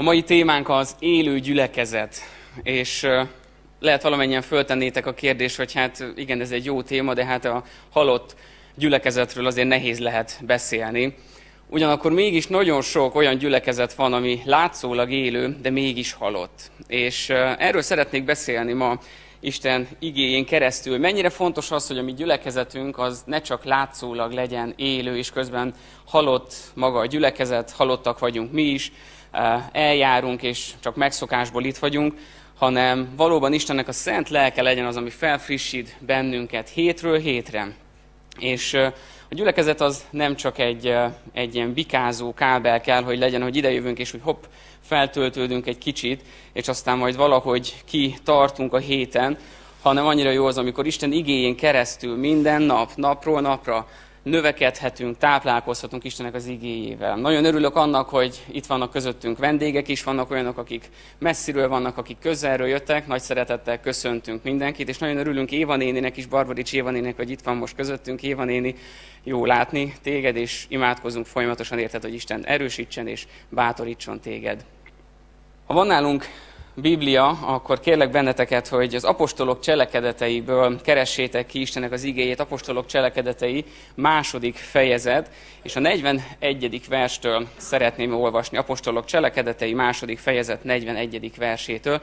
A mai témánk az élő gyülekezet, és lehet valamennyien föltennétek a kérdést, hogy hát igen, ez egy jó téma, de hát a halott gyülekezetről azért nehéz lehet beszélni. Ugyanakkor mégis nagyon sok olyan gyülekezet van, ami látszólag élő, de mégis halott. És erről szeretnék beszélni ma Isten igéjén keresztül. Mennyire fontos az, hogy a mi gyülekezetünk az ne csak látszólag legyen élő, és közben halott maga a gyülekezet, halottak vagyunk mi is, eljárunk, és csak megszokásból itt vagyunk, hanem valóban Istennek a szent lelke legyen az, ami felfrissít bennünket hétről hétre. És a gyülekezet az nem csak egy, egy ilyen bikázó kábel kell, hogy legyen, hogy idejövünk, és hogy hopp, feltöltődünk egy kicsit, és aztán majd valahogy ki tartunk a héten, hanem annyira jó az, amikor Isten igényén keresztül minden nap, napról napra növekedhetünk, táplálkozhatunk Istennek az igéjével. Nagyon örülök annak, hogy itt vannak közöttünk vendégek is, vannak olyanok, akik messziről vannak, akik közelről jöttek, nagy szeretettel köszöntünk mindenkit, és nagyon örülünk Éva néninek is, Barbarics Éva néninek, hogy itt van most közöttünk. Éva néni, jó látni téged, és imádkozunk folyamatosan érted, hogy Isten erősítsen és bátorítson téged. Ha van nálunk Biblia, akkor kérlek benneteket, hogy az apostolok cselekedeteiből keressétek ki Istennek az igéjét, apostolok cselekedetei második fejezet, és a 41. verstől szeretném olvasni, apostolok cselekedetei második fejezet 41. versétől.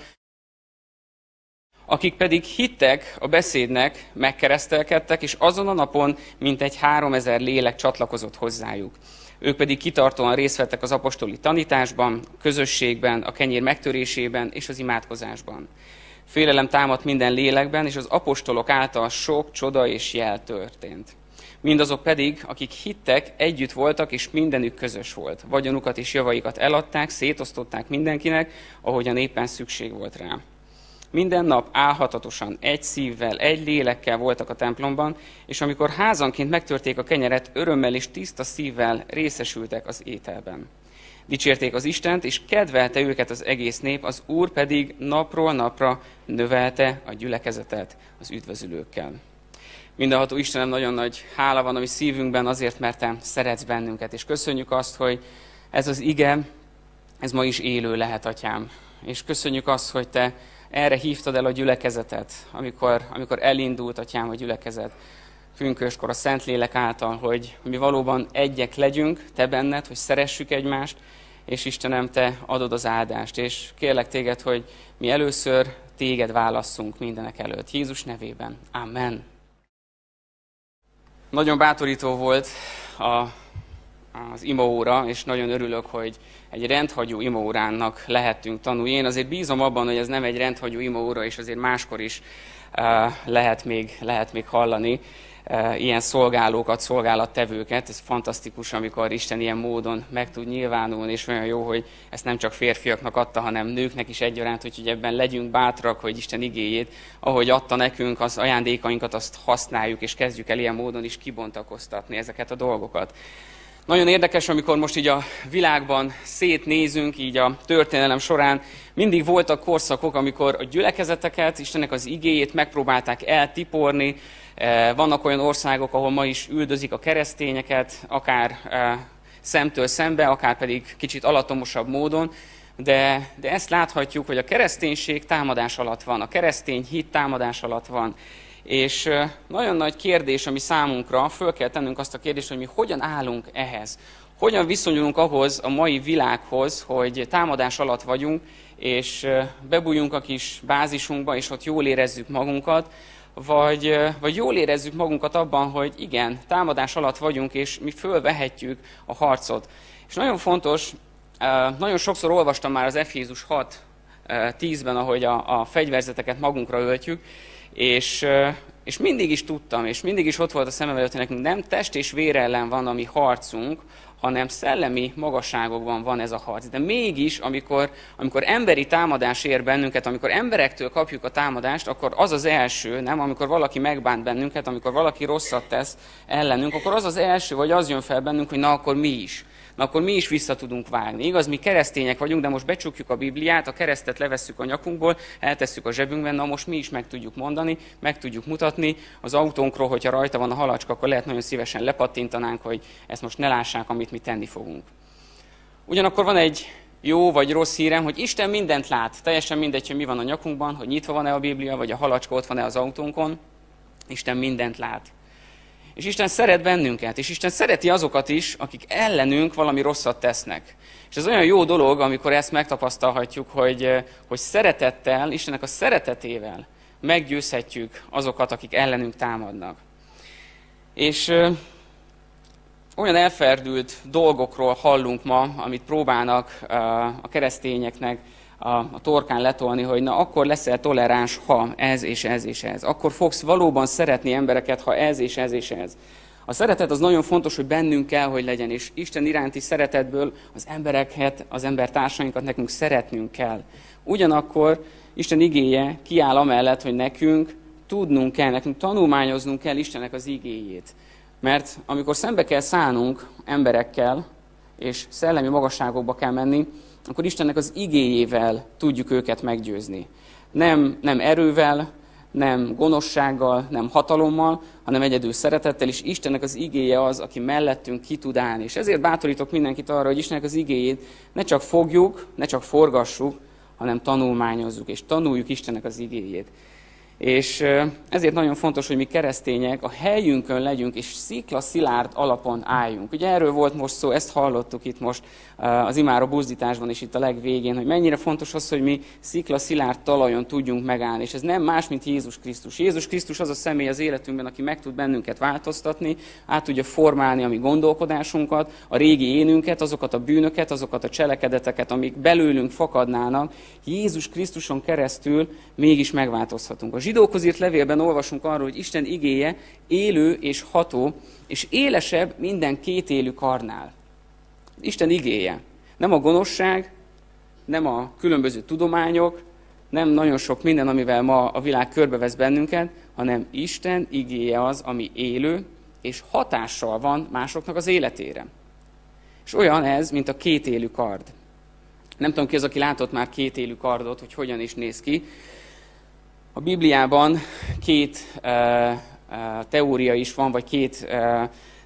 Akik pedig hittek a beszédnek, megkeresztelkedtek, és azon a napon mintegy három ezer lélek csatlakozott hozzájuk. Ők pedig kitartóan részt vettek az apostoli tanításban, közösségben, a kenyér megtörésében és az imádkozásban. Félelem támadt minden lélekben, és az apostolok által sok csoda és jel történt. Mindazok pedig, akik hittek, együtt voltak, és mindenük közös volt. Vagyonukat és javaikat eladták, szétosztották mindenkinek, ahogyan éppen szükség volt rá. Minden nap álhatatosan, egy szívvel, egy lélekkel voltak a templomban, és amikor házanként megtörték a kenyeret, örömmel és tiszta szívvel részesültek az ételben. Dicsérték az Istent, és kedvelte őket az egész nép, az Úr pedig napról napra növelte a gyülekezetet az üdvözülőkkel. Mindenható Istenem, nagyon nagy hála van a mi szívünkben azért, mert Te szeretsz bennünket, és köszönjük azt, hogy ez az ige, ez ma is élő lehet, Atyám. És köszönjük azt, hogy Te erre hívtad el a gyülekezetet, amikor, amikor elindult, atyám, a gyülekezet pünköskor a Szentlélek által, hogy mi valóban egyek legyünk, te benned, hogy szeressük egymást, és Istenem, te adod az áldást. És kérlek téged, hogy mi először téged válasszunk mindenek előtt. Jézus nevében. Amen. Nagyon bátorító volt a, az imaóra, és nagyon örülök, hogy egy rendhagyó imaóránnak lehetünk tanulni. Én azért bízom abban, hogy ez nem egy rendhagyó imaóra, és azért máskor is uh, lehet, még, lehet még hallani uh, ilyen szolgálókat, szolgálattevőket. Ez fantasztikus, amikor Isten ilyen módon meg tud nyilvánulni, és olyan jó, hogy ezt nem csak férfiaknak adta, hanem nőknek is egyaránt, hogy ebben legyünk bátrak, hogy Isten igéjét, ahogy adta nekünk az ajándékainkat, azt használjuk, és kezdjük el ilyen módon is kibontakoztatni ezeket a dolgokat. Nagyon érdekes, amikor most így a világban szétnézünk, így a történelem során, mindig voltak korszakok, amikor a gyülekezeteket, Istennek az igéjét megpróbálták eltiporni. Eh, vannak olyan országok, ahol ma is üldözik a keresztényeket, akár eh, szemtől szembe, akár pedig kicsit alatomosabb módon. De, de ezt láthatjuk, hogy a kereszténység támadás alatt van, a keresztény hit támadás alatt van. És nagyon nagy kérdés, ami számunkra, föl kell tennünk azt a kérdést, hogy mi hogyan állunk ehhez. Hogyan viszonyulunk ahhoz a mai világhoz, hogy támadás alatt vagyunk, és bebújjunk a kis bázisunkba, és ott jól érezzük magunkat, vagy, vagy jól érezzük magunkat abban, hogy igen, támadás alatt vagyunk, és mi fölvehetjük a harcot. És nagyon fontos, nagyon sokszor olvastam már az Efézus 6 10-ben, ahogy a, a fegyverzeteket magunkra öltjük, és, és mindig is tudtam, és mindig is ott volt a szemem előtt, hogy nekünk nem test és vér ellen van a mi harcunk, hanem szellemi magasságokban van ez a harc. De mégis, amikor, amikor emberi támadás ér bennünket, amikor emberektől kapjuk a támadást, akkor az az első, nem? Amikor valaki megbánt bennünket, amikor valaki rosszat tesz ellenünk, akkor az az első, vagy az jön fel bennünk, hogy na akkor mi is na akkor mi is vissza tudunk vágni. Igaz, mi keresztények vagyunk, de most becsukjuk a Bibliát, a keresztet levesszük a nyakunkból, eltesszük a zsebünkben, na most mi is meg tudjuk mondani, meg tudjuk mutatni. Az autónkról, hogyha rajta van a halacska, akkor lehet nagyon szívesen lepattintanánk, hogy ezt most ne lássák, amit mi tenni fogunk. Ugyanakkor van egy jó vagy rossz hírem, hogy Isten mindent lát. Teljesen mindegy, hogy mi van a nyakunkban, hogy nyitva van-e a Biblia, vagy a halacska ott van-e az autónkon. Isten mindent lát. És Isten szeret bennünket, és Isten szereti azokat is, akik ellenünk valami rosszat tesznek. És ez olyan jó dolog, amikor ezt megtapasztalhatjuk, hogy, hogy szeretettel, Istennek a szeretetével meggyőzhetjük azokat, akik ellenünk támadnak. És ö, olyan elferdült dolgokról hallunk ma, amit próbálnak ö, a keresztényeknek a, a torkán letolni, hogy na akkor leszel toleráns, ha ez és ez és ez. Akkor fogsz valóban szeretni embereket, ha ez és ez és ez. A szeretet az nagyon fontos, hogy bennünk kell, hogy legyen, és Isten iránti szeretetből az embereket, az embertársainkat nekünk szeretnünk kell. Ugyanakkor Isten igéje kiáll amellett, hogy nekünk tudnunk kell, nekünk tanulmányoznunk kell Istennek az igéjét. Mert amikor szembe kell szállnunk emberekkel, és szellemi magasságokba kell menni, akkor Istennek az igéjével tudjuk őket meggyőzni. Nem, nem erővel, nem gonoszsággal, nem hatalommal, hanem egyedül szeretettel, és Istennek az igéje az, aki mellettünk ki tud állni. És ezért bátorítok mindenkit arra, hogy Istennek az igéjét ne csak fogjuk, ne csak forgassuk, hanem tanulmányozzuk, és tanuljuk Istennek az igéjét. És ezért nagyon fontos, hogy mi keresztények a helyünkön legyünk, és szikla szilárd alapon álljunk. Ugye erről volt most szó, ezt hallottuk itt most az imáró buzdításban is itt a legvégén, hogy mennyire fontos az, hogy mi szikla szilárd talajon tudjunk megállni. És ez nem más, mint Jézus Krisztus. Jézus Krisztus az a személy az életünkben, aki meg tud bennünket változtatni, át tudja formálni a mi gondolkodásunkat, a régi énünket, azokat a bűnöket, azokat a cselekedeteket, amik belőlünk fakadnának. Jézus Krisztuson keresztül mégis megváltozhatunk. A zsidókhoz írt levélben olvasunk arról, hogy Isten igéje élő és ható, és élesebb minden kétélű karnál. Isten igéje. Nem a gonoszság, nem a különböző tudományok, nem nagyon sok minden, amivel ma a világ körbevesz bennünket, hanem Isten igéje az, ami élő, és hatással van másoknak az életére. És olyan ez, mint a kétélű kard. Nem tudom ki az, aki látott már kétélű kardot, hogy hogyan is néz ki. A Bibliában két teória is van, vagy két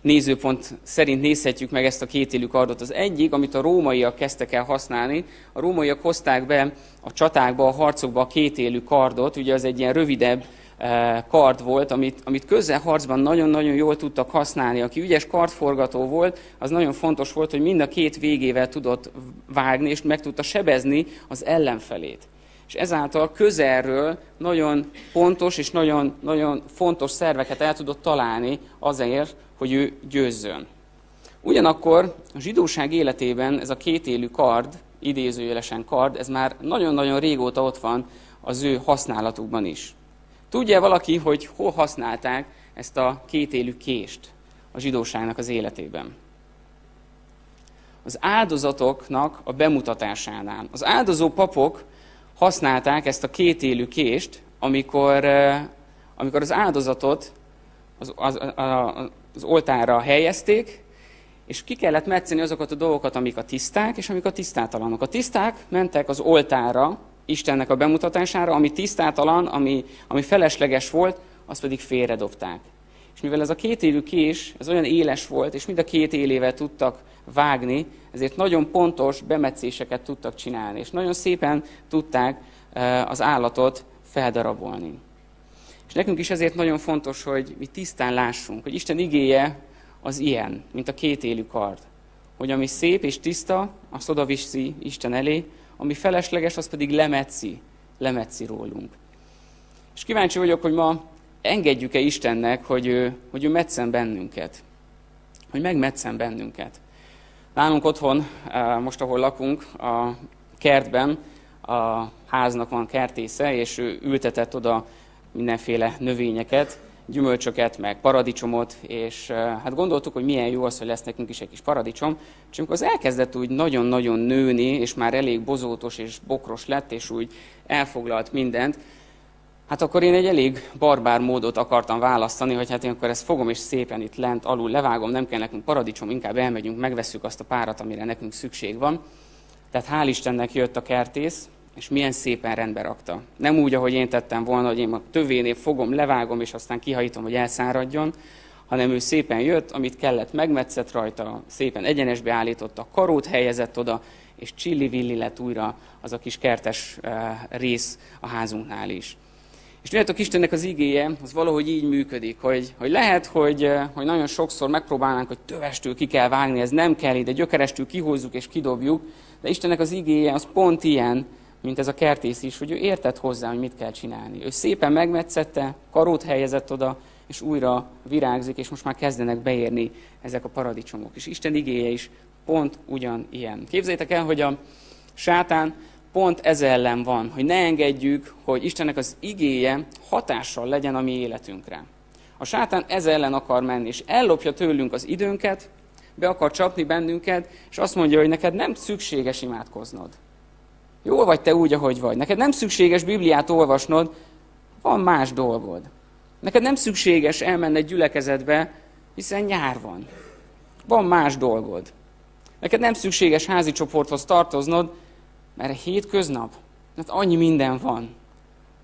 nézőpont szerint nézhetjük meg ezt a kétélű kardot. Az egyik, amit a rómaiak kezdtek el használni, a rómaiak hozták be a csatákba, a harcokba a kétélű kardot, ugye az egy ilyen rövidebb kard volt, amit, amit közelharcban nagyon-nagyon jól tudtak használni. Aki ügyes kardforgató volt, az nagyon fontos volt, hogy mind a két végével tudott vágni, és meg tudta sebezni az ellenfelét és ezáltal közelről nagyon pontos és nagyon, nagyon fontos szerveket el tudott találni azért, hogy ő győzzön. Ugyanakkor a zsidóság életében ez a kétélű kard, idézőjelesen kard, ez már nagyon-nagyon régóta ott van az ő használatukban is. Tudja valaki, hogy hol használták ezt a kétélű kést a zsidóságnak az életében? Az áldozatoknak a bemutatásánál. Az áldozó papok használták ezt a kétélű kést, amikor, amikor az áldozatot az, az, az oltára helyezték, és ki kellett metszeni azokat a dolgokat, amik a tiszták, és amik a tisztátalanok. A tiszták mentek az oltára, Istennek a bemutatására, ami tisztátalan, ami, ami felesleges volt, azt pedig félredobták. És mivel ez a két élő kés, ez olyan éles volt, és mind a két élével tudtak vágni, ezért nagyon pontos bemetszéseket tudtak csinálni, és nagyon szépen tudták az állatot feldarabolni. És nekünk is ezért nagyon fontos, hogy mi tisztán lássunk, hogy Isten igéje az ilyen, mint a két élő kard. Hogy ami szép és tiszta, azt oda viszi Isten elé, ami felesleges, az pedig lemetszi, lemetszi rólunk. És kíváncsi vagyok, hogy ma engedjük-e Istennek, hogy ő, hogy ő metszen bennünket. Hogy megmetszen bennünket. Nálunk otthon, eh, most ahol lakunk, a kertben, a háznak van kertésze, és ő ültetett oda mindenféle növényeket, gyümölcsöket, meg paradicsomot, és eh, hát gondoltuk, hogy milyen jó az, hogy lesz nekünk is egy kis paradicsom, és amikor az elkezdett úgy nagyon-nagyon nőni, és már elég bozótos és bokros lett, és úgy elfoglalt mindent, Hát akkor én egy elég barbár módot akartam választani, hogy hát én akkor ezt fogom és szépen itt lent alul levágom, nem kell nekünk paradicsom, inkább elmegyünk, megveszük azt a párat, amire nekünk szükség van. Tehát hál' Istennek jött a kertész, és milyen szépen rendbe rakta. Nem úgy, ahogy én tettem volna, hogy én a tövénél fogom, levágom, és aztán kihajítom, hogy elszáradjon, hanem ő szépen jött, amit kellett, megmetszett rajta, szépen egyenesbe állította, karót helyezett oda, és csilli-villi lett újra az a kis kertes rész a házunknál is. És tudjátok, Istennek az igéje, az valahogy így működik, hogy, hogy lehet, hogy, hogy nagyon sokszor megpróbálnánk, hogy tövestül ki kell vágni, ez nem kell ide, gyökerestül kihozzuk és kidobjuk, de Istennek az igéje az pont ilyen, mint ez a kertész is, hogy ő értett hozzá, hogy mit kell csinálni. Ő szépen megmetszette, karót helyezett oda, és újra virágzik, és most már kezdenek beérni ezek a paradicsomok. És Isten igéje is pont ugyan ilyen. Képzeljétek el, hogy a sátán pont ez ellen van, hogy ne engedjük, hogy Istennek az igéje hatással legyen a mi életünkre. A sátán ez ellen akar menni, és ellopja tőlünk az időnket, be akar csapni bennünket, és azt mondja, hogy neked nem szükséges imádkoznod. Jól vagy te úgy, ahogy vagy. Neked nem szükséges Bibliát olvasnod, van más dolgod. Neked nem szükséges elmenni egy gyülekezetbe, hiszen nyár van. Van más dolgod. Neked nem szükséges házi csoporthoz tartoznod, mert hétköznap, hát annyi minden van.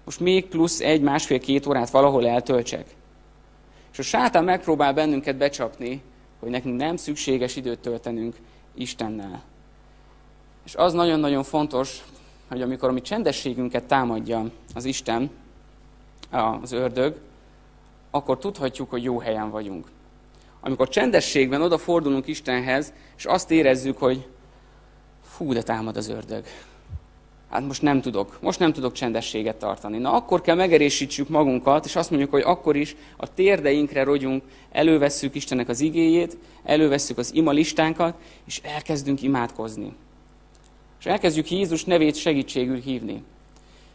Most még plusz egy, másfél-két órát valahol eltöltsek. És a sátán megpróbál bennünket becsapni, hogy nekünk nem szükséges időt töltenünk Istennel. És az nagyon-nagyon fontos, hogy amikor a mi csendességünket támadja az Isten, az ördög, akkor tudhatjuk, hogy jó helyen vagyunk. Amikor csendességben odafordulunk Istenhez, és azt érezzük, hogy fú, de támad az ördög. Hát most nem tudok, most nem tudok csendességet tartani. Na akkor kell megerésítsük magunkat, és azt mondjuk, hogy akkor is a térdeinkre rogyunk, elővesszük Istennek az igéjét, elővesszük az ima listánkat, és elkezdünk imádkozni. És elkezdjük Jézus nevét segítségül hívni.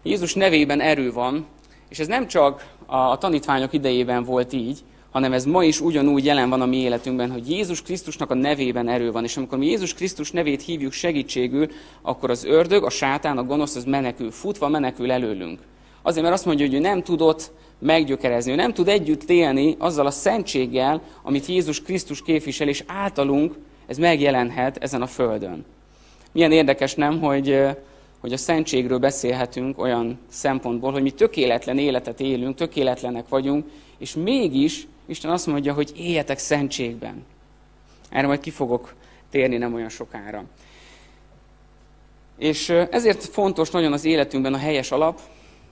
Jézus nevében erő van, és ez nem csak a tanítványok idejében volt így, hanem ez ma is ugyanúgy jelen van a mi életünkben, hogy Jézus Krisztusnak a nevében erő van. És amikor mi Jézus Krisztus nevét hívjuk segítségül, akkor az ördög, a sátán, a gonosz, az menekül, futva menekül előlünk. Azért, mert azt mondja, hogy ő nem tudott meggyökerezni, ő nem tud együtt élni azzal a szentséggel, amit Jézus Krisztus képvisel, és általunk ez megjelenhet ezen a földön. Milyen érdekes nem, hogy, hogy a szentségről beszélhetünk olyan szempontból, hogy mi tökéletlen életet élünk, tökéletlenek vagyunk, és mégis Isten azt mondja, hogy éljetek szentségben. Erre majd ki fogok térni nem olyan sokára. És ezért fontos nagyon az életünkben a helyes alap,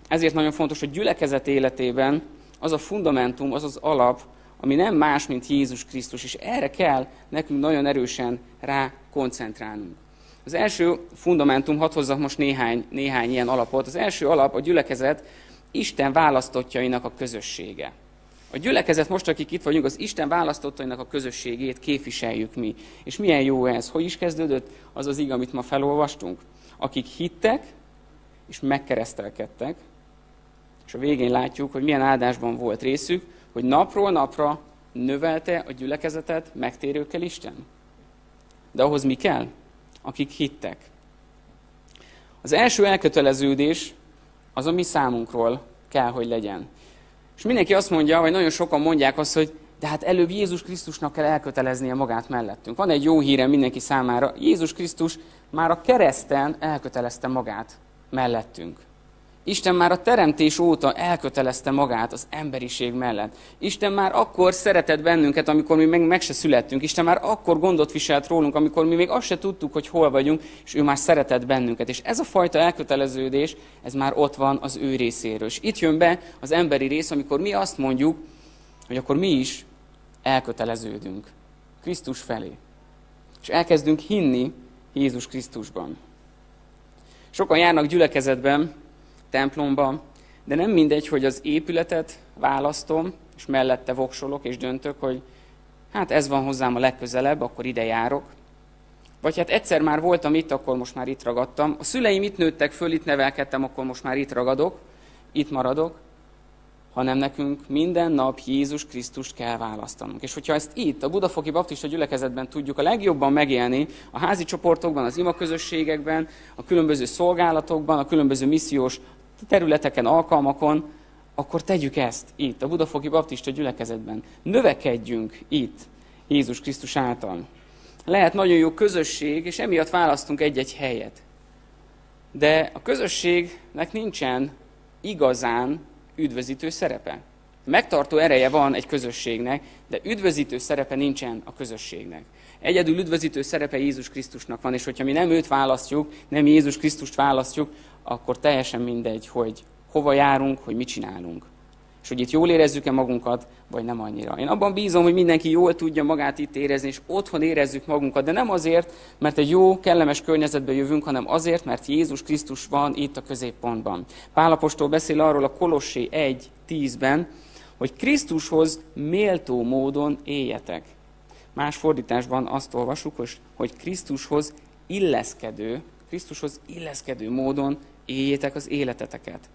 ezért nagyon fontos, hogy gyülekezet életében az a fundamentum, az az alap, ami nem más, mint Jézus Krisztus, és erre kell nekünk nagyon erősen rá koncentrálnunk. Az első fundamentum, hadd hozzak most néhány, néhány ilyen alapot. Az első alap a gyülekezet Isten választottjainak a közössége. A gyülekezet most, akik itt vagyunk, az Isten választottainak a közösségét képviseljük mi. És milyen jó ez? Hogy is kezdődött? Az az ig, amit ma felolvastunk. Akik hittek, és megkeresztelkedtek, és a végén látjuk, hogy milyen áldásban volt részük, hogy napról napra növelte a gyülekezetet megtérőkkel Isten. De ahhoz mi kell? Akik hittek. Az első elköteleződés az a mi számunkról kell, hogy legyen. És mindenki azt mondja, vagy nagyon sokan mondják azt, hogy de hát előbb Jézus Krisztusnak kell elköteleznie magát mellettünk. Van egy jó hírem mindenki számára. Jézus Krisztus már a kereszten elkötelezte magát mellettünk. Isten már a teremtés óta elkötelezte magát az emberiség mellett. Isten már akkor szeretett bennünket, amikor mi meg, meg se születtünk. Isten már akkor gondot viselt rólunk, amikor mi még azt se tudtuk, hogy hol vagyunk, és ő már szeretett bennünket. És ez a fajta elköteleződés, ez már ott van az ő részéről. És itt jön be az emberi rész, amikor mi azt mondjuk, hogy akkor mi is elköteleződünk Krisztus felé. És elkezdünk hinni Jézus Krisztusban. Sokan járnak gyülekezetben, templomba, de nem mindegy, hogy az épületet választom, és mellette voksolok, és döntök, hogy hát ez van hozzám a legközelebb, akkor ide járok. Vagy hát egyszer már voltam itt, akkor most már itt ragadtam. A szüleim itt nőttek föl, itt nevelkedtem, akkor most már itt ragadok, itt maradok. Hanem nekünk minden nap Jézus Krisztust kell választanunk. És hogyha ezt itt, a Budafoki Baptista gyülekezetben tudjuk a legjobban megélni, a házi csoportokban, az imaközösségekben, a különböző szolgálatokban, a különböző missziós területeken, alkalmakon, akkor tegyük ezt itt, a Budafoki Baptista gyülekezetben. Növekedjünk itt, Jézus Krisztus által. Lehet nagyon jó közösség, és emiatt választunk egy-egy helyet. De a közösségnek nincsen igazán üdvözítő szerepe. Megtartó ereje van egy közösségnek, de üdvözítő szerepe nincsen a közösségnek. Egyedül üdvözítő szerepe Jézus Krisztusnak van, és hogyha mi nem őt választjuk, nem Jézus Krisztust választjuk, akkor teljesen mindegy, hogy hova járunk, hogy mit csinálunk. És hogy itt jól érezzük-e magunkat, vagy nem annyira. Én abban bízom, hogy mindenki jól tudja magát itt érezni, és otthon érezzük magunkat, de nem azért, mert egy jó, kellemes környezetbe jövünk, hanem azért, mert Jézus Krisztus van itt a középpontban. Pálapostól beszél arról a Kolossé 1.10-ben, hogy Krisztushoz méltó módon éljetek. Más fordításban azt olvasjuk, hogy Krisztushoz illeszkedő, Krisztushoz illeszkedő módon éljétek az életeteket.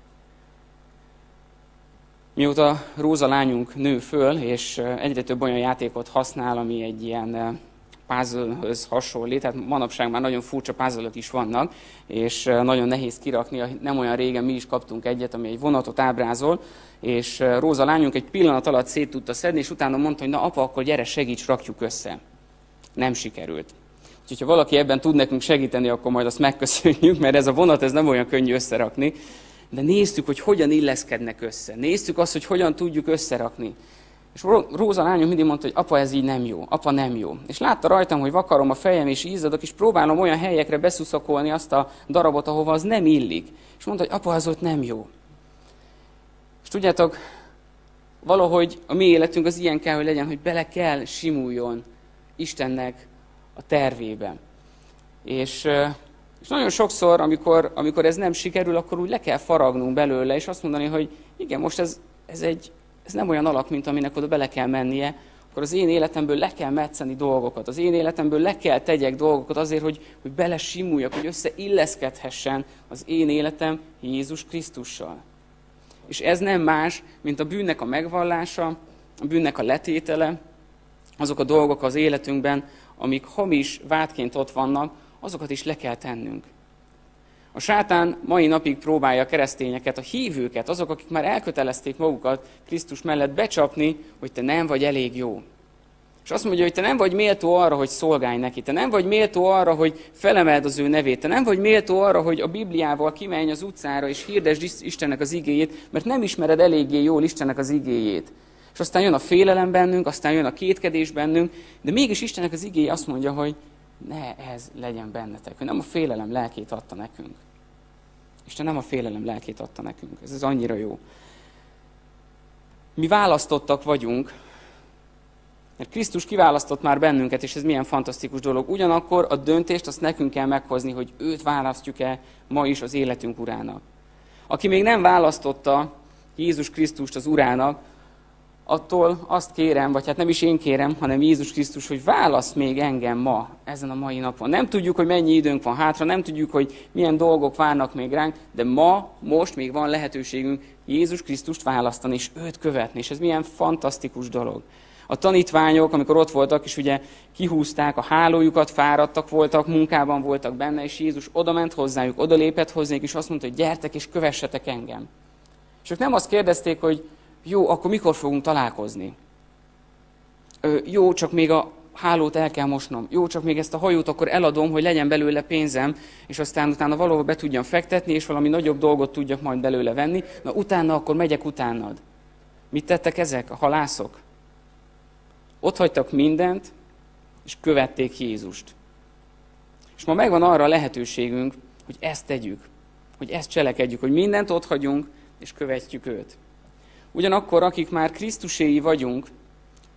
Mióta Róza lányunk nő föl, és egyre több olyan játékot használ, ami egy ilyen puzzle-höz hasonlít, tehát manapság már nagyon furcsa puzzle is vannak, és nagyon nehéz kirakni. Nem olyan régen mi is kaptunk egyet, ami egy vonatot ábrázol, és Róza lányunk egy pillanat alatt szét tudta szedni, és utána mondta, hogy na apa, akkor gyere, segíts, rakjuk össze. Nem sikerült. Úgyhogy ha valaki ebben tud nekünk segíteni, akkor majd azt megköszönjük, mert ez a vonat ez nem olyan könnyű összerakni. De néztük, hogy hogyan illeszkednek össze. Néztük azt, hogy hogyan tudjuk összerakni. És Róza lányom mindig mondta, hogy apa, ez így nem jó, apa nem jó. És látta rajtam, hogy vakarom a fejem és ízadok, és próbálom olyan helyekre beszuszakolni azt a darabot, ahova az nem illik. És mondta, hogy apa, az ott nem jó. És tudjátok, valahogy a mi életünk az ilyen kell, hogy legyen, hogy bele kell simuljon Istennek a tervébe. És, és nagyon sokszor, amikor, amikor ez nem sikerül, akkor úgy le kell faragnunk belőle, és azt mondani, hogy igen, most ez, ez, egy, ez nem olyan alak, mint aminek oda bele kell mennie, akkor az én életemből le kell metszeni dolgokat, az én életemből le kell tegyek dolgokat azért, hogy, hogy bele simuljak, hogy összeilleszkedhessen az én életem Jézus Krisztussal. És ez nem más, mint a bűnnek a megvallása, a bűnnek a letétele, azok a dolgok az életünkben, amik hamis vádként ott vannak, azokat is le kell tennünk. A sátán mai napig próbálja a keresztényeket, a hívőket, azok, akik már elkötelezték magukat Krisztus mellett becsapni, hogy te nem vagy elég jó. És azt mondja, hogy te nem vagy méltó arra, hogy szolgálj neki, te nem vagy méltó arra, hogy felemeld az ő nevét, te nem vagy méltó arra, hogy a Bibliával kimenj az utcára és hirdesd Istennek az igéjét, mert nem ismered eléggé jól Istennek az igéjét. És aztán jön a félelem bennünk, aztán jön a kétkedés bennünk, de mégis Istennek az igéje azt mondja, hogy ne ez legyen bennetek, hogy nem a félelem lelkét adta nekünk. Isten nem a félelem lelkét adta nekünk. Ez az annyira jó. Mi választottak vagyunk, mert Krisztus kiválasztott már bennünket, és ez milyen fantasztikus dolog. Ugyanakkor a döntést azt nekünk kell meghozni, hogy őt választjuk-e ma is az életünk urának. Aki még nem választotta Jézus Krisztust az urának, attól azt kérem, vagy hát nem is én kérem, hanem Jézus Krisztus, hogy válasz még engem ma, ezen a mai napon. Nem tudjuk, hogy mennyi időnk van hátra, nem tudjuk, hogy milyen dolgok várnak még ránk, de ma, most még van lehetőségünk Jézus Krisztust választani, és őt követni, és ez milyen fantasztikus dolog. A tanítványok, amikor ott voltak, és ugye kihúzták a hálójukat, fáradtak voltak, munkában voltak benne, és Jézus odament hozzájuk, odalépett hozzájuk, és azt mondta, hogy gyertek és kövessetek engem. És ők nem azt kérdezték, hogy jó, akkor mikor fogunk találkozni? Ö, jó, csak még a hálót el kell mosnom. Jó, csak még ezt a hajót akkor eladom, hogy legyen belőle pénzem, és aztán utána valahol be tudjam fektetni, és valami nagyobb dolgot tudjak majd belőle venni, na utána akkor megyek utánad. Mit tettek ezek a halászok? Ott hagytak mindent, és követték Jézust. És ma megvan arra a lehetőségünk, hogy ezt tegyük, hogy ezt cselekedjük, hogy mindent ott hagyunk, és követjük őt. Ugyanakkor, akik már Krisztuséi vagyunk,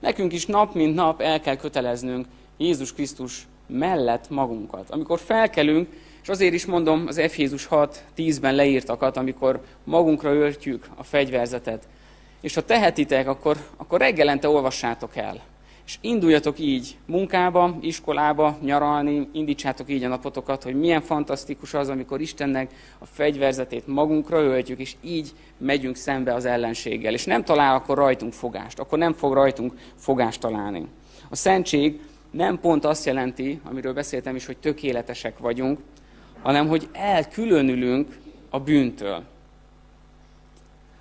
nekünk is nap mint nap el kell köteleznünk Jézus Krisztus mellett magunkat. Amikor felkelünk, és azért is mondom az Efézus 6, 10-ben leírtakat, amikor magunkra öltjük a fegyverzetet. És ha tehetitek, akkor, akkor reggelente olvassátok el és induljatok így munkába, iskolába, nyaralni, indítsátok így a napotokat, hogy milyen fantasztikus az, amikor Istennek a fegyverzetét magunkra öltjük, és így megyünk szembe az ellenséggel. És nem talál akkor rajtunk fogást, akkor nem fog rajtunk fogást találni. A szentség nem pont azt jelenti, amiről beszéltem is, hogy tökéletesek vagyunk, hanem hogy elkülönülünk a bűntől.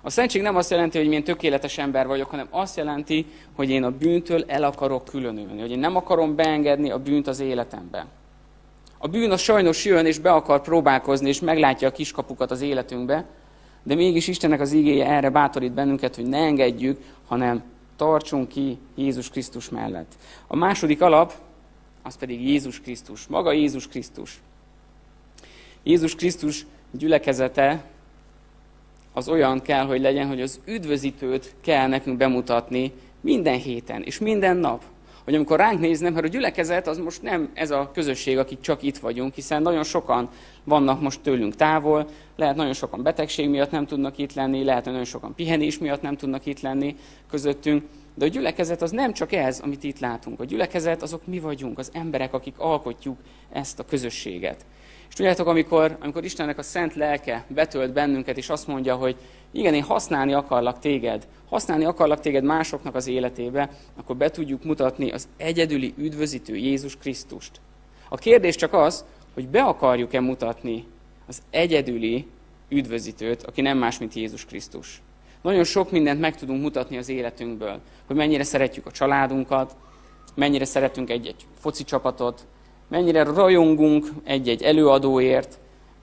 A szentség nem azt jelenti, hogy én tökéletes ember vagyok, hanem azt jelenti, hogy én a bűntől el akarok különülni, hogy én nem akarom beengedni a bűnt az életembe. A bűn a sajnos jön, és be akar próbálkozni, és meglátja a kiskapukat az életünkbe, de mégis Istennek az igéje erre bátorít bennünket, hogy ne engedjük, hanem tartsunk ki Jézus Krisztus mellett. A második alap, az pedig Jézus Krisztus. Maga Jézus Krisztus. Jézus Krisztus gyülekezete az olyan kell, hogy legyen, hogy az üdvözítőt kell nekünk bemutatni minden héten és minden nap. Hogy amikor ránk néznek, mert a gyülekezet az most nem ez a közösség, akik csak itt vagyunk, hiszen nagyon sokan vannak most tőlünk távol, lehet nagyon sokan betegség miatt nem tudnak itt lenni, lehet nagyon sokan pihenés miatt nem tudnak itt lenni közöttünk, de a gyülekezet az nem csak ez, amit itt látunk. A gyülekezet azok mi vagyunk, az emberek, akik alkotjuk ezt a közösséget. És tudjátok, amikor, amikor Istennek a szent lelke betölt bennünket, és azt mondja, hogy igen, én használni akarlak téged, használni akarlak téged másoknak az életébe, akkor be tudjuk mutatni az egyedüli üdvözítő Jézus Krisztust. A kérdés csak az, hogy be akarjuk-e mutatni az egyedüli üdvözítőt, aki nem más, mint Jézus Krisztus. Nagyon sok mindent meg tudunk mutatni az életünkből, hogy mennyire szeretjük a családunkat, mennyire szeretünk egy-egy foci csapatot, mennyire rajongunk egy-egy előadóért,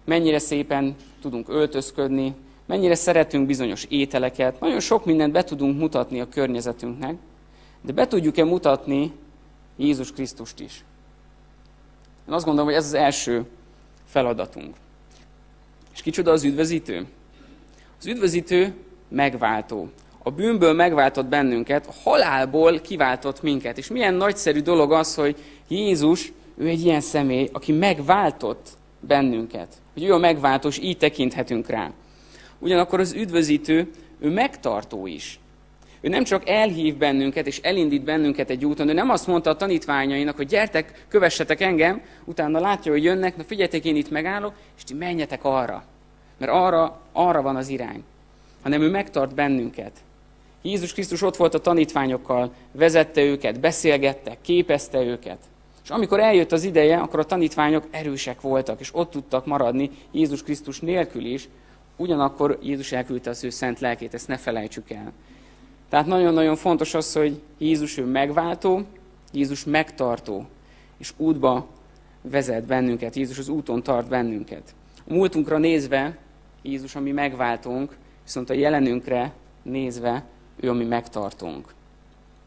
mennyire szépen tudunk öltözködni, mennyire szeretünk bizonyos ételeket. Nagyon sok mindent be tudunk mutatni a környezetünknek, de be tudjuk-e mutatni Jézus Krisztust is? Én azt gondolom, hogy ez az első feladatunk. És kicsoda az üdvözítő? Az üdvözítő megváltó. A bűnből megváltott bennünket, a halálból kiváltott minket. És milyen nagyszerű dolog az, hogy Jézus, ő egy ilyen személy, aki megváltott bennünket. Hogy ő a megváltó, és így tekinthetünk rá. Ugyanakkor az üdvözítő, ő megtartó is. Ő nem csak elhív bennünket, és elindít bennünket egy úton, ő nem azt mondta a tanítványainak, hogy gyertek, kövessetek engem, utána látja, hogy jönnek, na figyeljetek, én itt megállok, és ti menjetek arra. Mert arra, arra van az irány. Hanem ő megtart bennünket. Jézus Krisztus ott volt a tanítványokkal, vezette őket, beszélgette, képezte őket. És amikor eljött az ideje, akkor a tanítványok erősek voltak, és ott tudtak maradni Jézus Krisztus nélkül is, ugyanakkor Jézus elküldte az ő szent lelkét, ezt ne felejtsük el. Tehát nagyon-nagyon fontos az, hogy Jézus ő megváltó, Jézus megtartó, és útba vezet bennünket, Jézus az úton tart bennünket. A múltunkra nézve, Jézus a mi megváltunk, viszont a jelenünkre nézve, ő a mi megtartunk.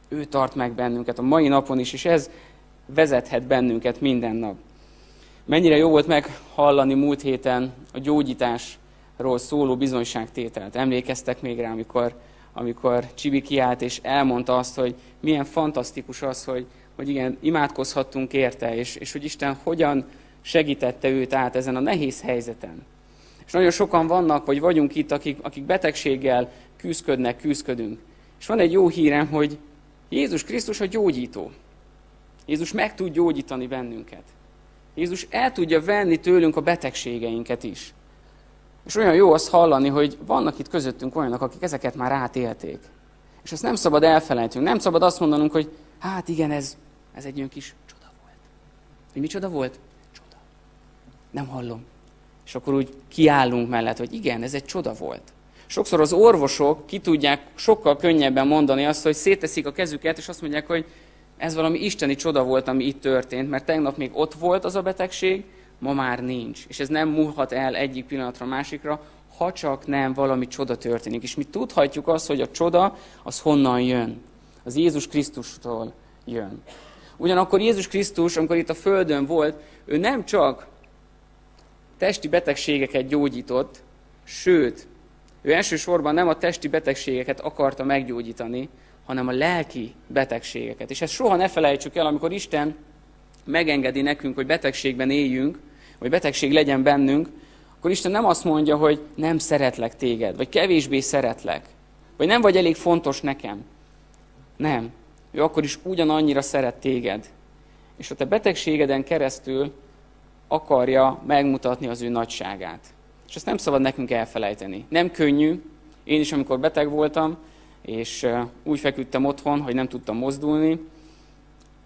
Ő tart meg bennünket a mai napon is, és ez vezethet bennünket minden nap. Mennyire jó volt meghallani múlt héten a gyógyításról szóló bizonyságtételt. Emlékeztek még rá, amikor amikor Csibi kiállt és elmondta azt, hogy milyen fantasztikus az, hogy, hogy igen, imádkozhattunk érte, és, és hogy Isten hogyan segítette őt át ezen a nehéz helyzeten. És nagyon sokan vannak, vagy vagyunk itt, akik, akik betegséggel küzdködnek, küzdködünk. És van egy jó hírem, hogy Jézus Krisztus a gyógyító. Jézus meg tud gyógyítani bennünket. Jézus el tudja venni tőlünk a betegségeinket is. És olyan jó azt hallani, hogy vannak itt közöttünk olyanok, akik ezeket már átélték. És ezt nem szabad elfelejtünk. Nem szabad azt mondanunk, hogy hát igen, ez, ez egy olyan kis csoda volt. Hogy mi csoda volt? Csoda. Nem hallom. És akkor úgy kiállunk mellett, hogy igen, ez egy csoda volt. Sokszor az orvosok ki tudják sokkal könnyebben mondani azt, hogy széteszik a kezüket, és azt mondják, hogy ez valami isteni csoda volt, ami itt történt, mert tegnap még ott volt az a betegség, ma már nincs. És ez nem múlhat el egyik pillanatra másikra, ha csak nem valami csoda történik. És mi tudhatjuk azt, hogy a csoda az honnan jön. Az Jézus Krisztustól jön. Ugyanakkor Jézus Krisztus, amikor itt a Földön volt, ő nem csak testi betegségeket gyógyított, sőt, ő elsősorban nem a testi betegségeket akarta meggyógyítani, hanem a lelki betegségeket. És ezt soha ne felejtsük el, amikor Isten megengedi nekünk, hogy betegségben éljünk, vagy betegség legyen bennünk, akkor Isten nem azt mondja, hogy nem szeretlek téged, vagy kevésbé szeretlek, vagy nem vagy elég fontos nekem. Nem. Ő akkor is ugyanannyira szeret téged. És a te betegségeden keresztül akarja megmutatni az ő nagyságát. És ezt nem szabad nekünk elfelejteni. Nem könnyű. Én is, amikor beteg voltam, és úgy feküdtem otthon, hogy nem tudtam mozdulni,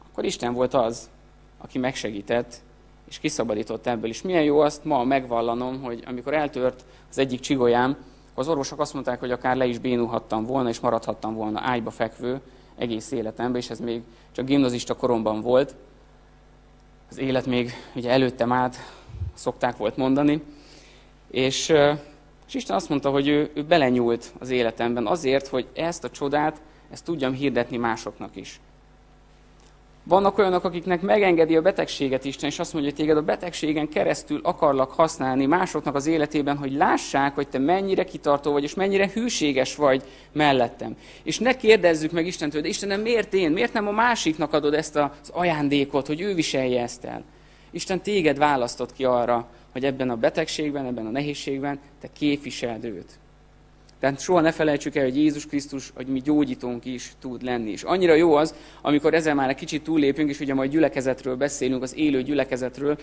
akkor Isten volt az, aki megsegített, és kiszabadított ebből. És milyen jó azt ma megvallanom, hogy amikor eltört az egyik csigolyám, az orvosok azt mondták, hogy akár le is bénulhattam volna, és maradhattam volna ágyba fekvő egész életemben, és ez még csak gimnazista koromban volt. Az élet még ugye előttem át, szokták volt mondani. És, és Isten azt mondta, hogy ő, ő belenyúlt az életemben azért, hogy ezt a csodát, ezt tudjam hirdetni másoknak is. Vannak olyanok, akiknek megengedi a betegséget Isten, és azt mondja, hogy téged a betegségen keresztül akarlak használni másoknak az életében, hogy lássák, hogy te mennyire kitartó vagy, és mennyire hűséges vagy mellettem. És ne kérdezzük meg Istentől, de Istenem, miért én? Miért nem a másiknak adod ezt az ajándékot, hogy ő viselje ezt el? Isten téged választott ki arra, hogy ebben a betegségben, ebben a nehézségben te képviseld őt. Tehát soha ne felejtsük el, hogy Jézus Krisztus, hogy mi gyógyítónk is tud lenni. És annyira jó az, amikor ezzel már egy kicsit túllépünk, és ugye majd gyülekezetről beszélünk, az élő gyülekezetről,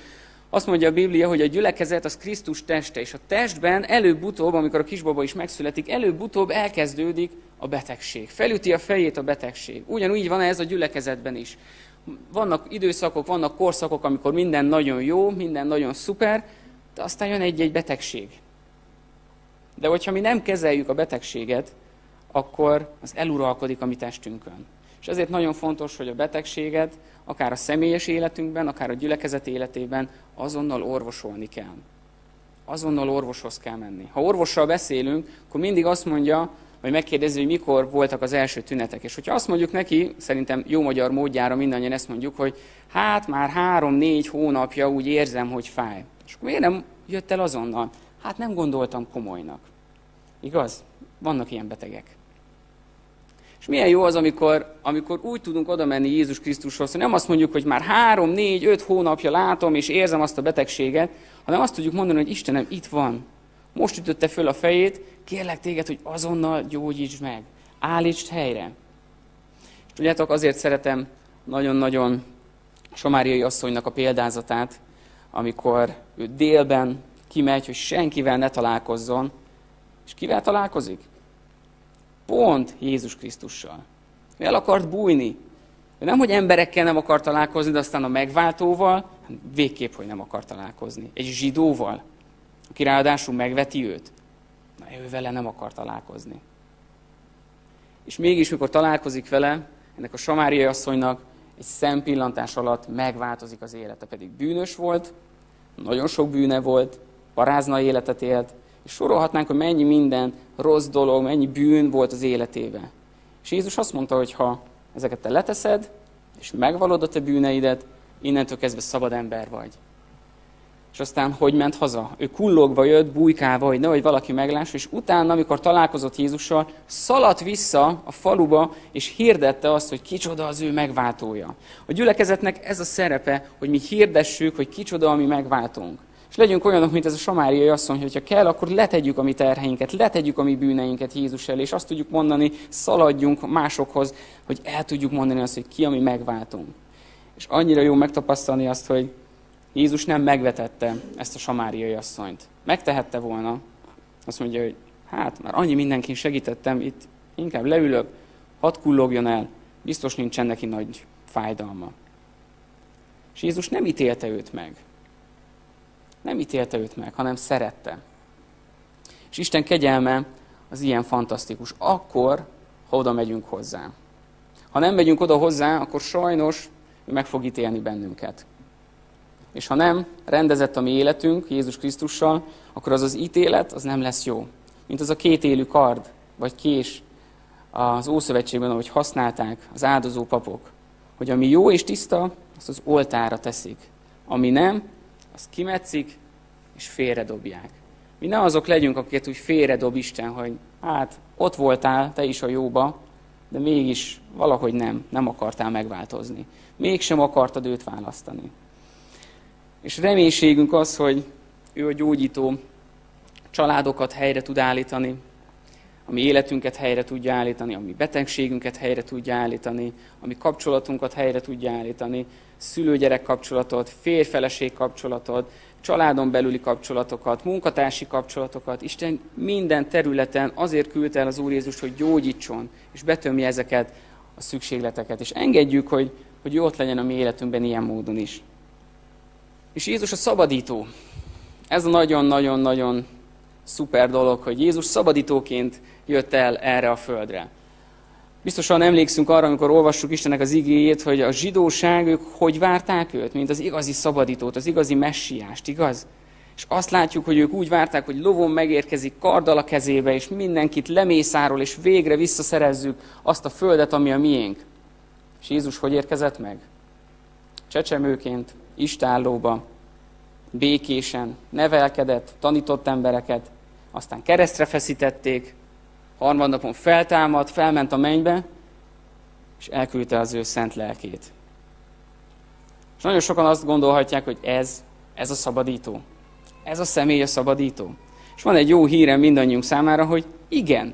azt mondja a Biblia, hogy a gyülekezet az Krisztus teste, és a testben előbb-utóbb, amikor a kisbaba is megszületik, előbb-utóbb elkezdődik a betegség. Felüti a fejét a betegség. Ugyanúgy van ez a gyülekezetben is. Vannak időszakok, vannak korszakok, amikor minden nagyon jó, minden nagyon szuper, de aztán jön egy-egy betegség. De hogyha mi nem kezeljük a betegséget, akkor az eluralkodik a mi testünkön. És ezért nagyon fontos, hogy a betegséget akár a személyes életünkben, akár a gyülekezet életében azonnal orvosolni kell. Azonnal orvoshoz kell menni. Ha orvossal beszélünk, akkor mindig azt mondja, vagy megkérdezi, hogy mikor voltak az első tünetek. És hogyha azt mondjuk neki, szerintem jó magyar módjára mindannyian ezt mondjuk, hogy hát már három-négy hónapja úgy érzem, hogy fáj. És akkor miért nem jött el azonnal? Hát nem gondoltam komolynak. Igaz? Vannak ilyen betegek. És milyen jó az, amikor, amikor úgy tudunk oda menni Jézus Krisztushoz, hogy nem azt mondjuk, hogy már három, négy, öt hónapja látom és érzem azt a betegséget, hanem azt tudjuk mondani, hogy Istenem, itt van. Most ütötte föl a fejét, kérlek téged, hogy azonnal gyógyítsd meg. Állítsd helyre. És tudjátok, azért szeretem nagyon-nagyon Somáriai asszonynak a példázatát, amikor ő délben kimegy, hogy senkivel ne találkozzon, és kivel találkozik? Pont Jézus Krisztussal. Ő el akart bújni. Ő nem, hogy emberekkel nem akar találkozni, de aztán a megváltóval, végképp, hogy nem akar találkozni. Egy zsidóval, aki ráadásul megveti őt. Na, ő vele nem akar találkozni. És mégis, mikor találkozik vele, ennek a samáriai asszonynak egy szempillantás alatt megváltozik az élete. Pedig bűnös volt, nagyon sok bűne volt, parázna életet élt, és sorolhatnánk, hogy mennyi minden rossz dolog, mennyi bűn volt az életében. És Jézus azt mondta, hogy ha ezeket te leteszed, és megvalod a te bűneidet, innentől kezdve szabad ember vagy. És aztán hogy ment haza? Ő kullogva jött, bujkálva, hogy nehogy valaki meglássa, és utána, amikor találkozott Jézussal, szaladt vissza a faluba, és hirdette azt, hogy kicsoda az ő megváltója. A gyülekezetnek ez a szerepe, hogy mi hirdessük, hogy kicsoda a mi megváltónk. És legyünk olyanok, mint ez a samáriai asszony, hogyha kell, akkor letegyük a mi terheinket, letegyük a mi bűneinket Jézus elé, és azt tudjuk mondani, szaladjunk másokhoz, hogy el tudjuk mondani azt, hogy ki a mi megváltunk. És annyira jó megtapasztalni azt, hogy Jézus nem megvetette ezt a samáriai asszonyt. Megtehette volna. Azt mondja, hogy hát már annyi mindenkin segítettem, itt inkább leülök, hadd kullogjon el, biztos nincsen neki nagy fájdalma. És Jézus nem ítélte őt meg. Nem ítélte őt meg, hanem szerette. És Isten kegyelme az ilyen fantasztikus. Akkor, ha oda megyünk hozzá. Ha nem megyünk oda hozzá, akkor sajnos ő meg fog ítélni bennünket. És ha nem rendezett a mi életünk Jézus Krisztussal, akkor az az ítélet, az nem lesz jó. Mint az a két élő kard, vagy kés az Ószövetségben, ahogy használták az áldozó papok. Hogy ami jó és tiszta, azt az oltára teszik. Ami nem, azt kimetszik, és félredobják. Mi ne azok legyünk, akiket úgy félredob Isten, hogy hát ott voltál te is a jóba, de mégis valahogy nem, nem akartál megváltozni. Mégsem akartad őt választani. És reménységünk az, hogy ő a gyógyító, családokat helyre tud állítani, a mi életünket helyre tudja állítani, a mi betegségünket helyre tudja állítani, a mi kapcsolatunkat helyre tudja állítani, szülő-gyerek kapcsolatot, férfeleség kapcsolatot, családon belüli kapcsolatokat, munkatársi kapcsolatokat. Isten minden területen azért küldte el az Úr Jézus, hogy gyógyítson, és betömje ezeket a szükségleteket. És engedjük, hogy, hogy ott legyen a mi életünkben ilyen módon is. És Jézus a szabadító. Ez a nagyon-nagyon-nagyon szuper dolog, hogy Jézus szabadítóként jött el erre a földre. Biztosan emlékszünk arra, amikor olvassuk Istennek az igéjét, hogy a zsidóság, ők hogy várták őt, mint az igazi szabadítót, az igazi messiást, igaz? És azt látjuk, hogy ők úgy várták, hogy lovon megérkezik karddal a kezébe, és mindenkit lemészárol, és végre visszaszerezzük azt a földet, ami a miénk. És Jézus hogy érkezett meg? csecsemőként, istállóba, békésen, nevelkedett, tanított embereket, aztán keresztre feszítették, harmadnapon feltámadt, felment a mennybe, és elküldte az ő szent lelkét. És nagyon sokan azt gondolhatják, hogy ez, ez a szabadító. Ez a személy a szabadító. És van egy jó hírem mindannyiunk számára, hogy igen,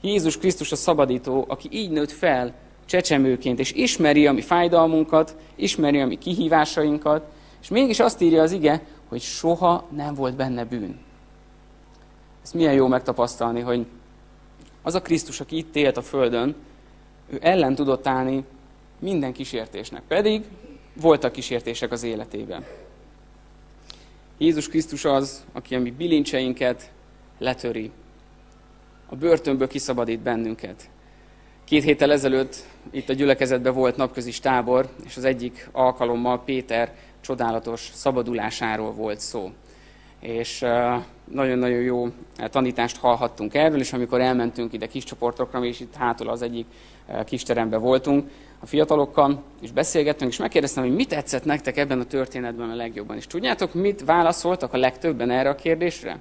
Jézus Krisztus a szabadító, aki így nőtt fel csecsemőként, és ismeri a mi fájdalmunkat, ismeri a mi kihívásainkat, és mégis azt írja az ige, hogy soha nem volt benne bűn. Ez milyen jó megtapasztalni, hogy az a Krisztus, aki itt élt a Földön, ő ellen tudott állni minden kísértésnek. Pedig voltak kísértések az életében. Jézus Krisztus az, aki a mi bilincseinket letöri. A börtönből kiszabadít bennünket. Két héttel ezelőtt itt a gyülekezetben volt napközis tábor, és az egyik alkalommal Péter csodálatos szabadulásáról volt szó. És nagyon-nagyon jó tanítást hallhattunk erről, és amikor elmentünk ide kis csoportokra, mi itt hátul az egyik kis teremben voltunk, a fiatalokkal, és beszélgettünk, és megkérdeztem, hogy mit tetszett nektek ebben a történetben a legjobban. És tudjátok, mit válaszoltak a legtöbben erre a kérdésre?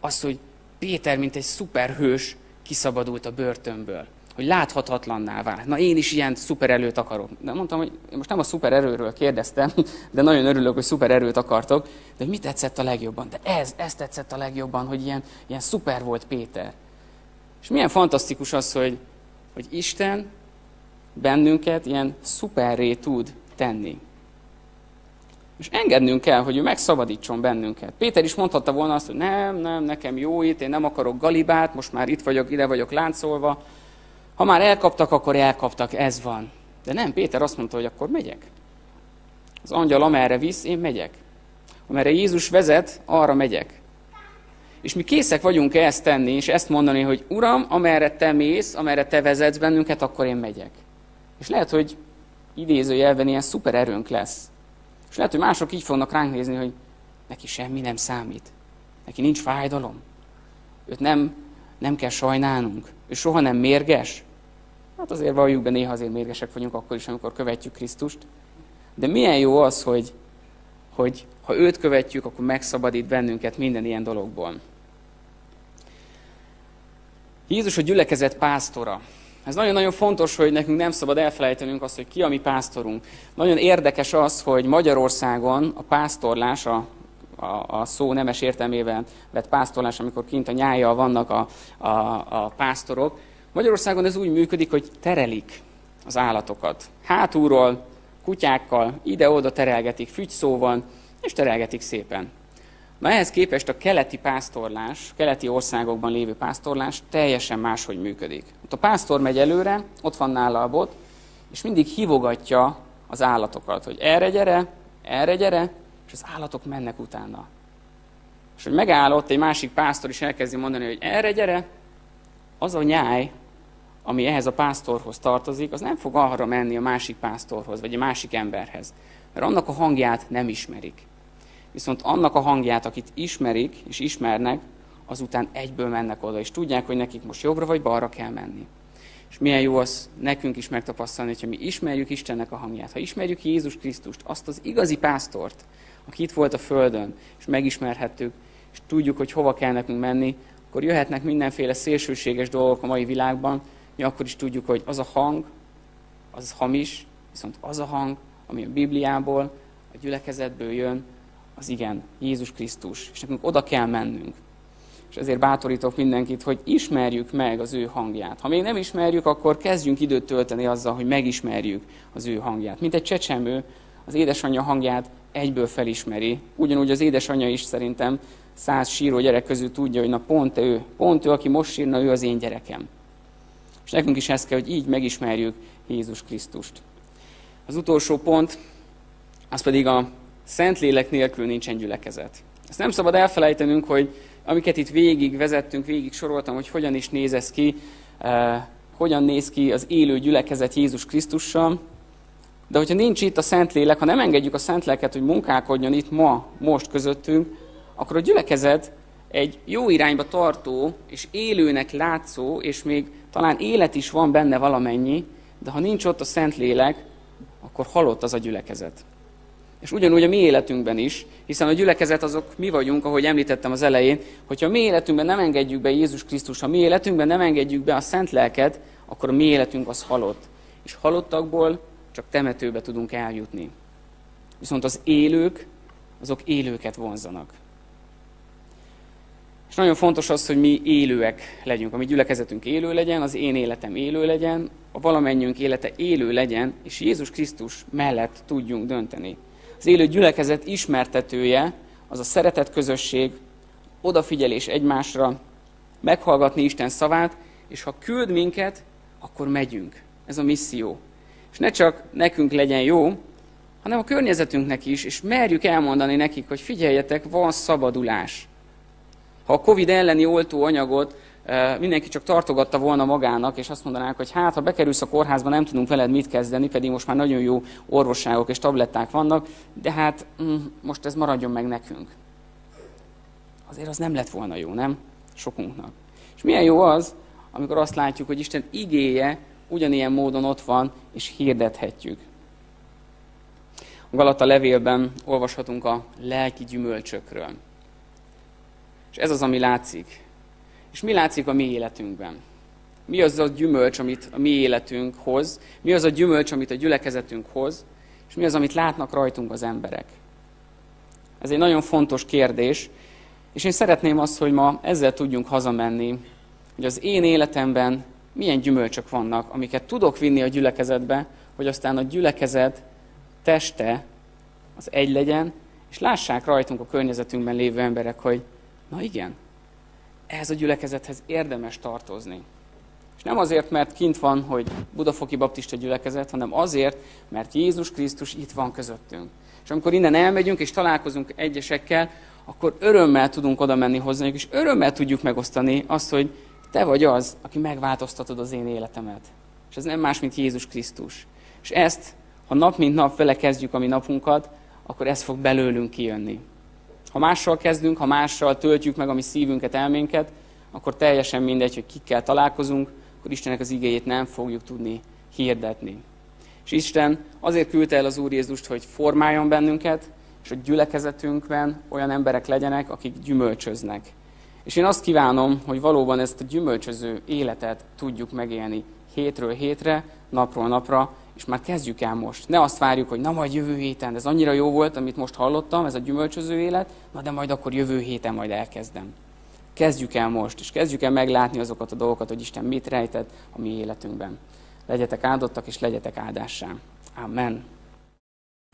Azt, hogy Péter, mint egy szuperhős, kiszabadult a börtönből. Hogy láthatatlanná vált. Na én is ilyen szupererőt akarok. De mondtam, hogy én most nem a szupererőről kérdeztem, de nagyon örülök, hogy szupererőt akartok. De mi tetszett a legjobban? De ez, ez tetszett a legjobban, hogy ilyen, ilyen szuper volt Péter. És milyen fantasztikus az, hogy, hogy Isten bennünket ilyen szuperré tud tenni. És engednünk kell, hogy ő megszabadítson bennünket. Péter is mondhatta volna azt, hogy nem, nem, nekem jó itt, én nem akarok galibát, most már itt vagyok, ide vagyok láncolva. Ha már elkaptak, akkor elkaptak, ez van. De nem, Péter azt mondta, hogy akkor megyek. Az angyal amerre visz, én megyek. Amerre Jézus vezet, arra megyek. És mi készek vagyunk ezt tenni, és ezt mondani, hogy Uram, amerre te mész, amerre te vezetsz bennünket, akkor én megyek. És lehet, hogy idézőjelben ilyen szuper erőnk lesz. És lehet, hogy mások így fognak ránk nézni, hogy neki semmi nem számít. Neki nincs fájdalom. Őt nem, nem kell sajnálnunk. Ő soha nem mérges. Hát azért valljuk be, néha azért mérgesek vagyunk akkor is, amikor követjük Krisztust. De milyen jó az, hogy, hogy ha őt követjük, akkor megszabadít bennünket minden ilyen dologból. Jézus a gyülekezet pásztora. Ez nagyon-nagyon fontos, hogy nekünk nem szabad elfelejtenünk azt, hogy ki a mi pásztorunk. Nagyon érdekes az, hogy Magyarországon a pásztorlás, a, a, a szó nemes értelmében vett pásztorlás, amikor kint a nyájjal vannak a, a, a pásztorok, Magyarországon ez úgy működik, hogy terelik az állatokat. Hátulról, kutyákkal, ide-oda terelgetik fügyszóval, és terelgetik szépen. Na ehhez képest a keleti pásztorlás, keleti országokban lévő pásztorlás teljesen máshogy működik. Ott a pásztor megy előre, ott van nála a bot, és mindig hívogatja az állatokat, hogy erre gyere, erre gyere, és az állatok mennek utána. És hogy megáll ott egy másik pásztor is elkezdi mondani, hogy erre gyere, az a nyáj, ami ehhez a pásztorhoz tartozik, az nem fog arra menni a másik pásztorhoz, vagy a másik emberhez. Mert annak a hangját nem ismerik viszont annak a hangját, akit ismerik és ismernek, azután egyből mennek oda, és tudják, hogy nekik most jobbra vagy balra kell menni. És milyen jó az nekünk is megtapasztalni, hogyha mi ismerjük Istennek a hangját, ha ismerjük Jézus Krisztust, azt az igazi pásztort, aki itt volt a Földön, és megismerhettük, és tudjuk, hogy hova kell nekünk menni, akkor jöhetnek mindenféle szélsőséges dolgok a mai világban, mi akkor is tudjuk, hogy az a hang, az hamis, viszont az a hang, ami a Bibliából, a gyülekezetből jön, az igen, Jézus Krisztus, és nekünk oda kell mennünk. És ezért bátorítok mindenkit, hogy ismerjük meg az ő hangját. Ha még nem ismerjük, akkor kezdjünk időt tölteni azzal, hogy megismerjük az ő hangját. Mint egy csecsemő az édesanyja hangját egyből felismeri. Ugyanúgy az édesanyja is szerintem száz síró gyerek közül tudja, hogy na pont ő, pont ő, aki most sírna, ő az én gyerekem. És nekünk is ezt kell, hogy így megismerjük Jézus Krisztust. Az utolsó pont, az pedig a Szentlélek nélkül nincsen gyülekezet. Ezt nem szabad elfelejtenünk, hogy amiket itt végig vezettünk, végig soroltam, hogy hogyan is néz ez ki, eh, hogyan néz ki az élő gyülekezet Jézus Krisztussal. De hogyha nincs itt a Szentlélek, ha nem engedjük a Szentléleket, hogy munkálkodjon itt ma, most közöttünk, akkor a gyülekezet egy jó irányba tartó és élőnek látszó, és még talán élet is van benne valamennyi, de ha nincs ott a Szentlélek, akkor halott az a gyülekezet. És ugyanúgy a mi életünkben is, hiszen a gyülekezet azok mi vagyunk, ahogy említettem az elején, hogyha a mi életünkben nem engedjük be Jézus Krisztus, ha mi életünkben nem engedjük be a Szent Lelket, akkor a mi életünk az halott. És halottakból csak temetőbe tudunk eljutni. Viszont az élők, azok élőket vonzanak. És nagyon fontos az, hogy mi élőek legyünk, a mi gyülekezetünk élő legyen, az én életem élő legyen, a valamennyünk élete élő legyen, és Jézus Krisztus mellett tudjunk dönteni. Az élő gyülekezet ismertetője az a szeretet közösség, odafigyelés egymásra, meghallgatni Isten szavát, és ha küld minket, akkor megyünk. Ez a misszió. És ne csak nekünk legyen jó, hanem a környezetünknek is, és merjük elmondani nekik, hogy figyeljetek, van szabadulás. Ha a Covid elleni oltóanyagot mindenki csak tartogatta volna magának, és azt mondanák, hogy hát, ha bekerülsz a kórházba, nem tudunk veled mit kezdeni, pedig most már nagyon jó orvosságok és tabletták vannak, de hát mm, most ez maradjon meg nekünk. Azért az nem lett volna jó, nem? Sokunknak. És milyen jó az, amikor azt látjuk, hogy Isten igéje ugyanilyen módon ott van, és hirdethetjük. A Galata levélben olvashatunk a lelki gyümölcsökről. És ez az, ami látszik. És mi látszik a mi életünkben? Mi az a gyümölcs, amit a mi életünk hoz? Mi az a gyümölcs, amit a gyülekezetünk hoz? És mi az, amit látnak rajtunk az emberek? Ez egy nagyon fontos kérdés, és én szeretném azt, hogy ma ezzel tudjunk hazamenni, hogy az én életemben milyen gyümölcsök vannak, amiket tudok vinni a gyülekezetbe, hogy aztán a gyülekezet teste az egy legyen, és lássák rajtunk a környezetünkben lévő emberek, hogy na igen, ehhez a gyülekezethez érdemes tartozni. És nem azért, mert kint van, hogy Budafoki Baptista gyülekezet, hanem azért, mert Jézus Krisztus itt van közöttünk. És amikor innen elmegyünk és találkozunk egyesekkel, akkor örömmel tudunk oda menni hozzájuk, és örömmel tudjuk megosztani azt, hogy te vagy az, aki megváltoztatod az én életemet. És ez nem más, mint Jézus Krisztus. És ezt, ha nap mint nap vele kezdjük a mi napunkat, akkor ez fog belőlünk kijönni. Ha mással kezdünk, ha mással töltjük meg a mi szívünket, elménket, akkor teljesen mindegy, hogy kikkel találkozunk, akkor Istennek az igéjét nem fogjuk tudni hirdetni. És Isten azért küldte el az Úr Jézust, hogy formáljon bennünket, és hogy gyülekezetünkben olyan emberek legyenek, akik gyümölcsöznek. És én azt kívánom, hogy valóban ezt a gyümölcsöző életet tudjuk megélni hétről hétre, napról napra, és már kezdjük el most. Ne azt várjuk, hogy na majd jövő héten, ez annyira jó volt, amit most hallottam, ez a gyümölcsöző élet, na de majd akkor jövő héten majd elkezdem. Kezdjük el most, és kezdjük el meglátni azokat a dolgokat, hogy Isten mit rejtett a mi életünkben. Legyetek áldottak, és legyetek áldássá. Amen.